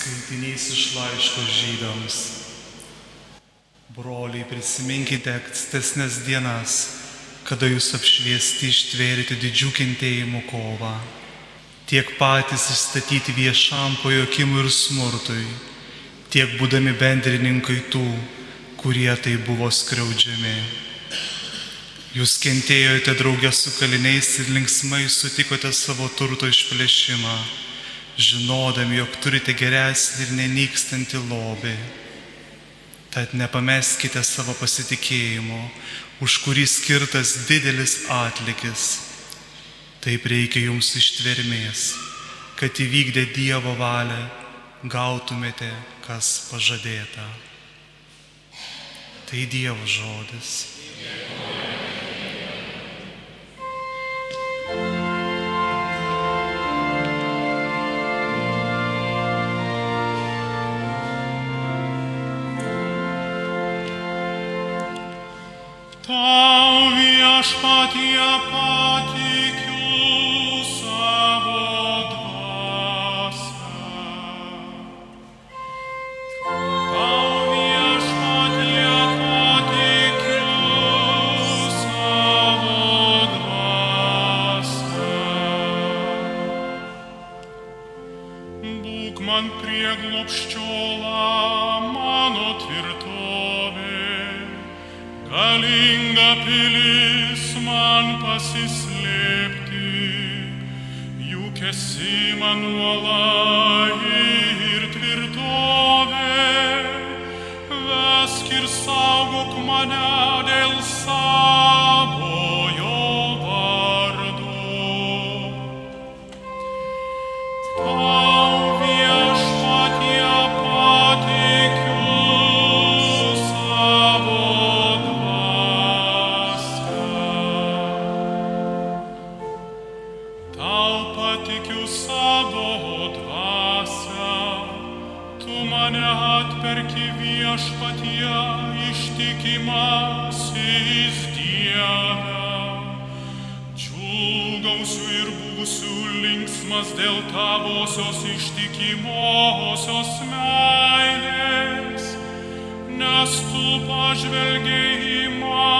Skaitinys iš laiško žydams. Broliai, prisiminkite ankstesnės dienas, kada jūs apšviesti ištvėrėte didžių kentėjimų kovą. Tiek patys išstatyti viešam pajokimui ir smurtui, tiek būdami bendrininkai tų, kurie tai buvo skriaudžiami. Jūs kentėjote draugę su kaliniais ir linksmai sutikote savo turto išplėšimą žinodami, jog turite geresnį ir nenykstantį lobį. Tad nepameskite savo pasitikėjimo, už kurį skirtas didelis atlikis. Taip reikia jums ištvermės, kad įvykdę Dievo valią gautumėte, kas pažadėta. Tai Dievo žodis. Tau viešpatie patikiu nes tu pažvelgiai į mano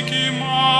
Musiki mai.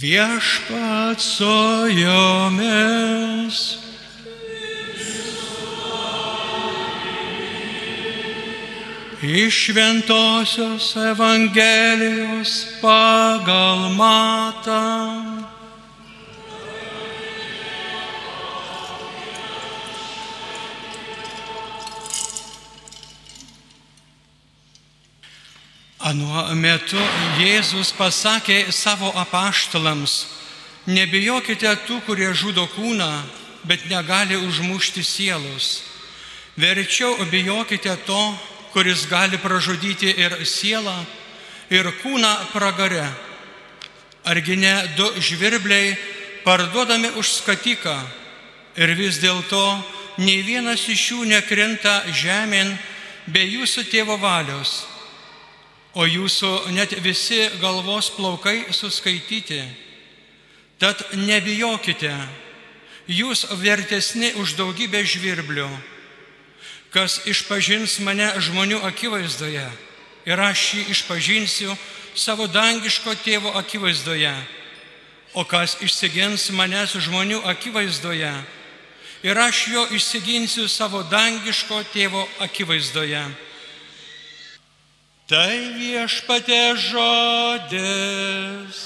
Viešpat su jomis. Iš Šventojios Evangelijos pagal matą. Anuo metu Jėzus pasakė savo apaštalams, nebijokite tų, kurie žudo kūną, bet negali užmušti sielos. Verčiau bijokite to, kuris gali pražudyti ir sielą, ir kūną pragare. Argi ne du žvirbliai parduodami už skatiką ir vis dėlto nei vienas iš jų nekrinta žemėn be jūsų tėvo valios o jūsų net visi galvos plaukai suskaityti. Tad nebijokite, jūs vertesni už daugybę žvirblių, kas išpažins mane žmonių akivaizdoje ir aš jį išpažinsiu savo dangiško tėvo akivaizdoje, o kas išsigins manęs žmonių akivaizdoje ir aš jo išsiginsiu savo dangiško tėvo akivaizdoje. Tai viešpatė žodis.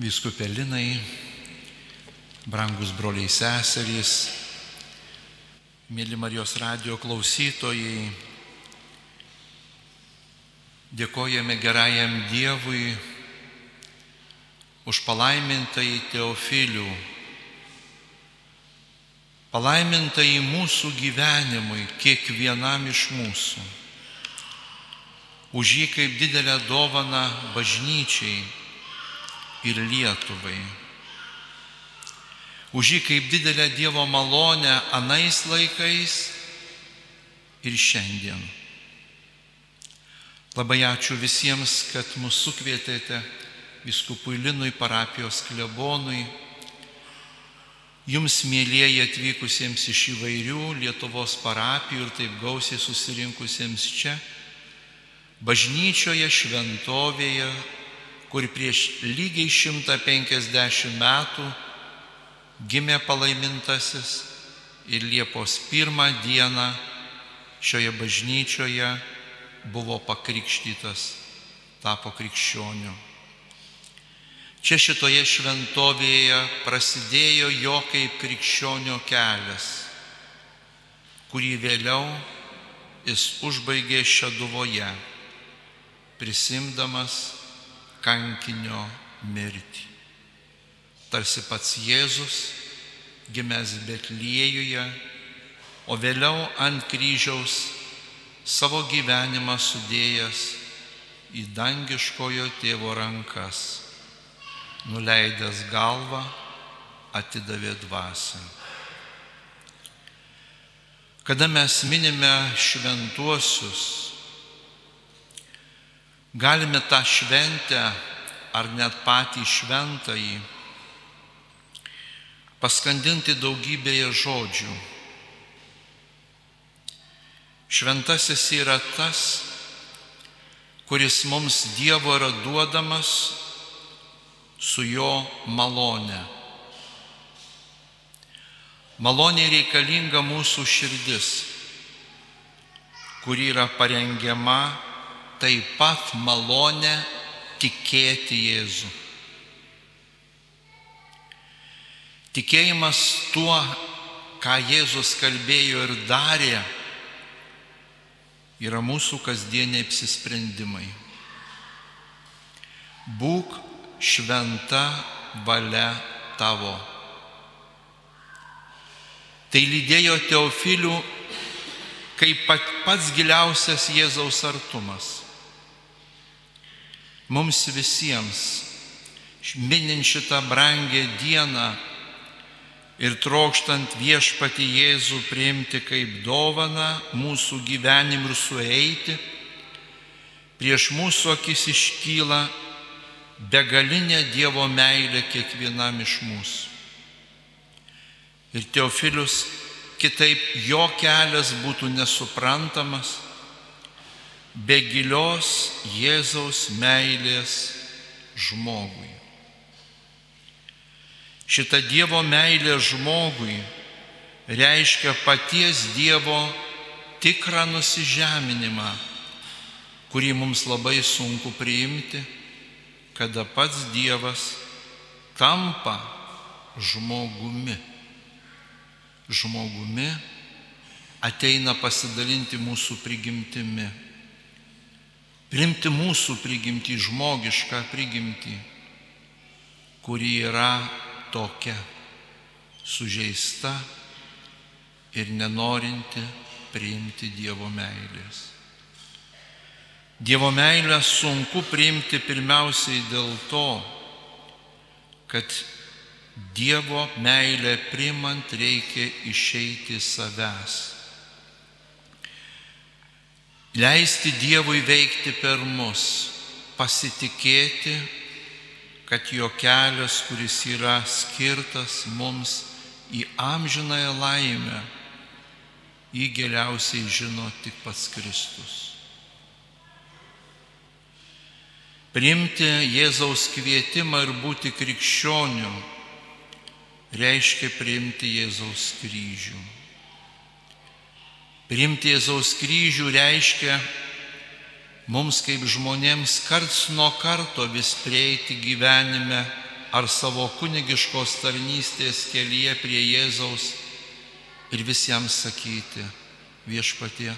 Vyskupelinai, brangus broliai seserys, mėly Marijos radio klausytojai, dėkojame gerajam Dievui už palaimintai Teofilių, palaimintai mūsų gyvenimui, kiekvienam iš mūsų, už jį kaip didelę dovaną bažnyčiai ir Lietuvai. Už jį kaip didelę Dievo malonę anais laikais ir šiandien. Labai ačiū visiems, kad mus sukvietėte viskupui Linui, parapijos klebonui, jums mėlyjeji atvykusiems iš įvairių Lietuvos parapijų ir taip gausiai susirinkusiems čia, bažnyčioje, šventovėje, kur prieš lygiai 150 metų gimė palaimintasis ir Liepos pirmą dieną šioje bažnyčioje buvo pakrikštytas, tapo krikščioniu. Čia šitoje šventovėje prasidėjo jo kaip krikščionio kelias, kurį vėliau jis užbaigė šaduvoje, prisimdamas kankinio mirtį. Tarsi pats Jėzus, gimęs Betliejuje, o vėliau ant kryžiaus savo gyvenimą sudėjęs į dangiškojo tėvo rankas, nuleidęs galvą, atidavė dvasę. Kada mes minime šventuosius, Galime tą šventę ar net patį šventąjį paskandinti daugybėje žodžių. Šventasis yra tas, kuris mums Dievo yra duodamas su jo malone. Malonė reikalinga mūsų širdis, kuri yra parengiama taip pat malonę tikėti Jėzų. Tikėjimas tuo, ką Jėzus kalbėjo ir darė, yra mūsų kasdieniai apsisprendimai. Būk šventa valia tavo. Tai lydėjo Teofilių kaip pats giliausias Jėzaus artumas mums visiems, minint šitą brangę dieną, ir trokštant viešpati Jėzų priimti kaip dovana mūsų gyvenim ir sueiti, prieš mūsų akis iškyla begalinė Dievo meilė kiekvienam iš mūsų. Ir Teofilius kitaip jo kelias būtų nesuprantamas be gilios Jėzaus meilės žmogui. Šita Dievo meilė žmogui reiškia paties Dievo tikrą nusižeminimą, kurį mums labai sunku priimti, kada pats Dievas tampa žmogumi. Žmogumi ateina pasidalinti mūsų prigimtimi Primti mūsų prigimtį, žmogišką prigimtį, kuri yra tokia sužeista ir nenorinti priimti Dievo meilės. Dievo meilę sunku priimti pirmiausiai dėl to, kad Dievo meilę primant reikia išeiti savęs Leisti Dievui veikti per mus, pasitikėti, kad jo kelias, kuris yra skirtas mums į amžinąją laimę, jį geriausiai žino tik pats Kristus. Priimti Jėzaus kvietimą ir būti krikščioniu reiškia priimti Jėzaus kryžių. Priimti Jėzaus kryžių reiškia mums kaip žmonėms karts nuo karto vis prieiti gyvenime ar savo kunigiškos tarnystės kelyje prie Jėzaus ir visiems sakyti, viešpatie,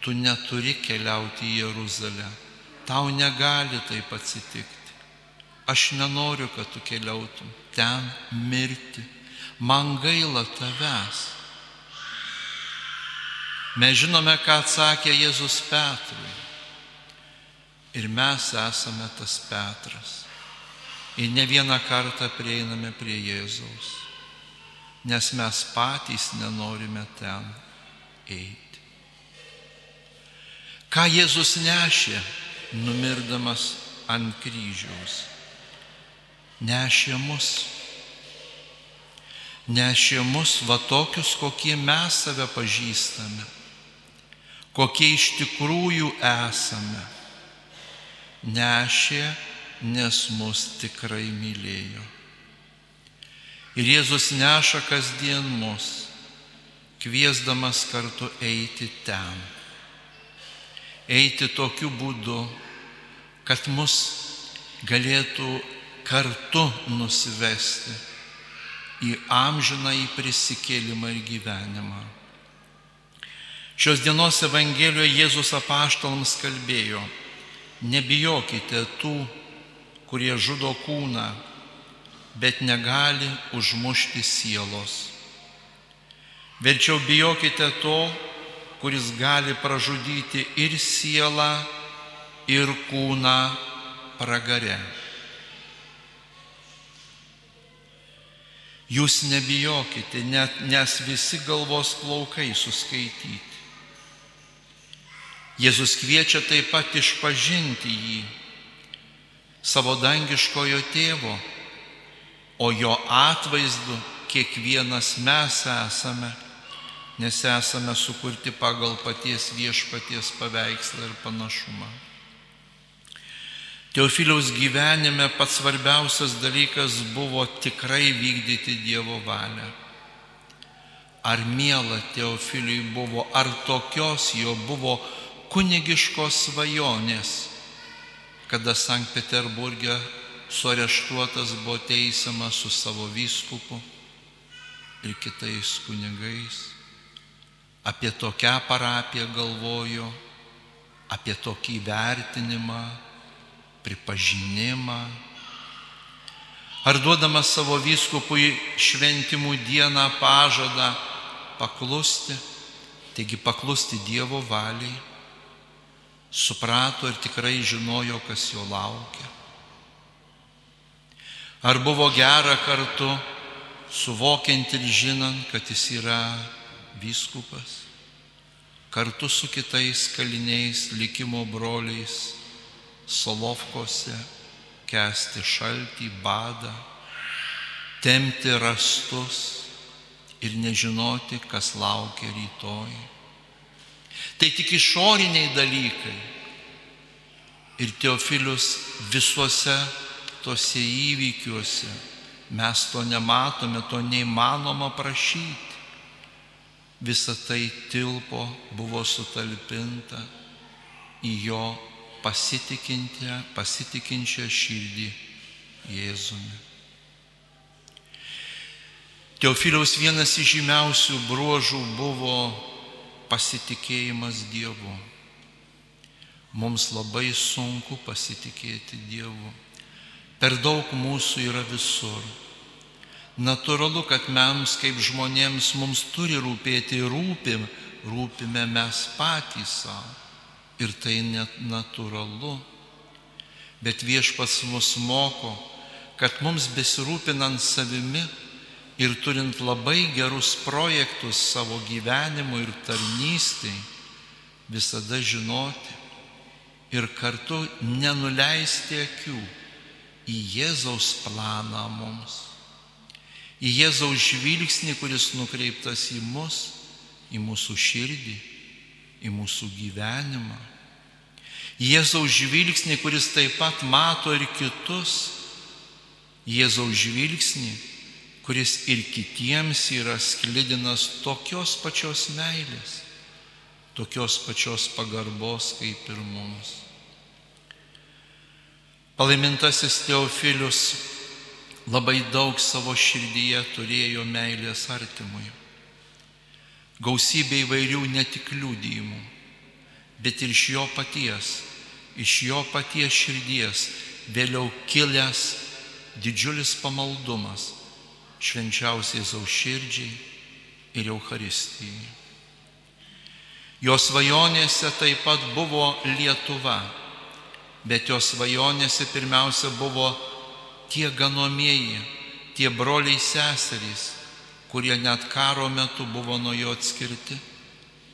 tu neturi keliauti į Jeruzalę, tau negali taip atsitikti. Aš nenoriu, kad tu keliautum ten mirti, man gaila tavęs. Mes žinome, ką atsakė Jėzus Petrui. Ir mes esame tas Petras. Ir ne vieną kartą prieiname prie Jėzaus, nes mes patys nenorime ten eiti. Ką Jėzus nešė, numirdamas ant kryžiaus? Nešė mus. Nešė mus va tokius, kokie mes save pažįstame kokie iš tikrųjų esame. Nešė, nes mus tikrai mylėjo. Ir Jėzus neša kasdien mus, kviesdamas kartu eiti ten. Eiti tokiu būdu, kad mus galėtų kartu nusivesti į amžiną į prisikėlimą ir gyvenimą. Šios dienos Evangelijoje Jėzus apaštalams kalbėjo, nebijokite tų, kurie žudo kūną, bet negali užmušti sielos. Verčiau bijokite to, kuris gali pražudyti ir sielą, ir kūną pragare. Jūs nebijokite, net, nes visi galvos plaukai suskaityti. Jėzus kviečia taip pat išpažinti jį, savo dangiškojo tėvo, o jo atvaizdu kiekvienas mes esame, nes esame sukurti pagal paties viešpaties paveikslą ir panašumą. Teofiliaus gyvenime pats svarbiausias dalykas buvo tikrai vykdyti Dievo valią. Ar miela Teofiliui buvo, ar tokios jo buvo kunigiškos svajonės, kada Sankt Peterburgė suareštuotas buvo teisiamas su savo vyskupu ir kitais kunigais. Apie tokią parapiją galvojo, apie tokį vertinimą, pripažinimą. Ar duodamas savo vyskupui šventimų dieną pažadą paklusti, taigi paklusti Dievo valiai suprato ir tikrai žinojo, kas jo laukia. Ar buvo gera kartu suvokiant ir žinant, kad jis yra vyskupas, kartu su kitais kaliniais likimo broliais Solovkose kesti šaltį, badą, temti rastus ir nežinoti, kas laukia rytoj. Tai tik išoriniai dalykai. Ir Teofilius visuose tose įvykiuose mes to nematome, to neįmanoma prašyti. Visa tai tilpo, buvo sutalpinta į jo pasitikinčią širdį Jėzumi. Teofiliaus vienas iš žymiausių bruožų buvo pasitikėjimas Dievu. Mums labai sunku pasitikėti Dievu. Per daug mūsų yra visur. Natūralu, kad mes kaip žmonėms mums turi rūpėti rūpim, rūpime mes patys savo. Ir tai net natūralu. Bet viešpas mus moko, kad mums besirūpinant savimi ir turint labai gerus projektus savo gyvenimui ir tarnystai, visada žinoti ir kartu nenuleisti akių į Jėzaus planą mums, į Jėzaus žvilgsnį, kuris nukreiptas į mus, į mūsų širdį, į mūsų gyvenimą. Jėzaus žvilgsnį, kuris taip pat mato ir kitus, Jėzaus žvilgsnį, kuris ir kitiems yra sklidinas tokios pačios meilės, tokios pačios pagarbos kaip ir mums. Palaimintasis Teofilius labai daug savo širdyje turėjo meilės artimui. Gausybė įvairių ne tik liūdėjimų, bet ir iš jo paties, iš jo paties širdies vėliau kilęs didžiulis pamaldumas švenčiausiai zauširdžiai ir Euharistijai. Jo svajonėse taip pat buvo Lietuva, bet jo svajonėse pirmiausia buvo tie ganomieji, tie broliai seserys, kurie net karo metu buvo nuo jo atskirti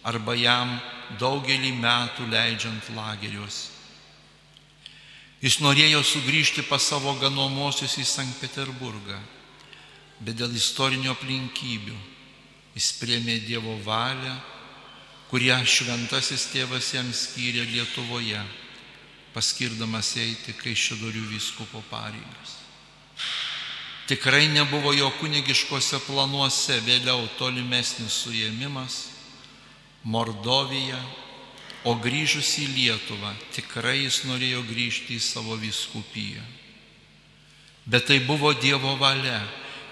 arba jam daugelį metų leidžiant lageriuose. Jis norėjo sugrįžti pas savo ganomosius į Sankt Peterburgą, bet dėl istorinių aplinkybių jis priemė Dievo valią, kurią šventasis tėvas jam skyrė Lietuvoje, paskirdamas eiti Kaišėdorių vyskupo pareigas. Tikrai nebuvo jo kunigiškose planuose vėliau tolimesnis suėmimas Mordovija, o grįžus į Lietuvą tikrai jis norėjo grįžti į savo viskupiją. Bet tai buvo Dievo valia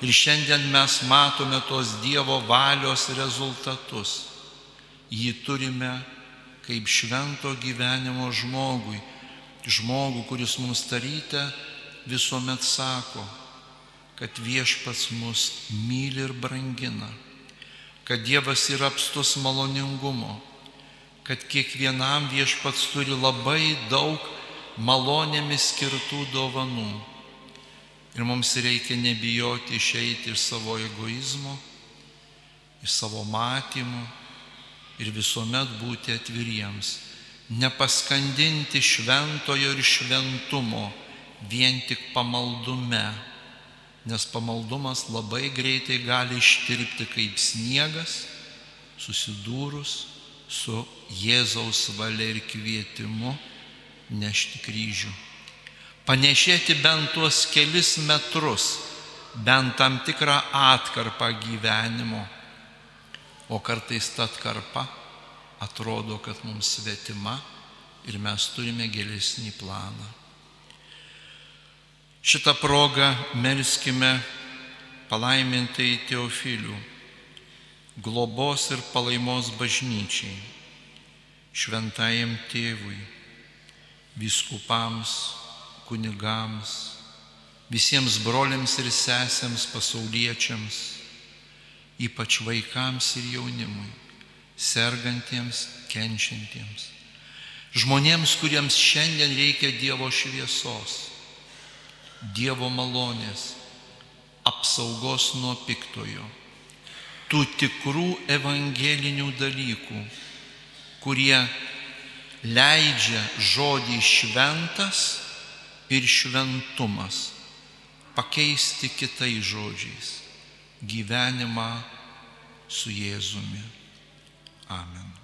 ir šiandien mes matome tos Dievo valios rezultatus. Jį turime kaip švento gyvenimo žmogui, žmogų, kuris mums taryte visuomet sako, kad viešpats mus myli ir brangina, kad Dievas yra apstus maloningumo, kad kiekvienam viešpats turi labai daug malonėmis skirtų dovanų. Ir mums reikia nebijoti išeiti iš savo egoizmo, iš savo matymų ir visuomet būti atviriems, nepaskandinti šventojo ir šventumo vien tik pamaldume, nes pamaldumas labai greitai gali ištirpti kaip sniegas, susidūrus su Jėzaus valia ir kvietimu nešti kryžių. Panešėti bent tuos kelis metrus, bent tam tikrą atkarpą gyvenimo. O kartais ta atkarpa atrodo, kad mums svetima ir mes turime gilesnį planą. Šitą progą melskime palaimintai Teofilių, globos ir palaimos bažnyčiai, šventajam tėvui, viskupams, kunigams, visiems broliams ir sesėms pasauliečiams, ypač vaikams ir jaunimui, sergantiems, kenčiantiems, žmonėms, kuriems šiandien reikia Dievo šviesos, Dievo malonės, apsaugos nuo piktojo, tų tikrų evangelinių dalykų, kurie leidžia žodį šventas ir šventumas pakeisti kitais žodžiais gyvenimą su Jėzumi. Amen.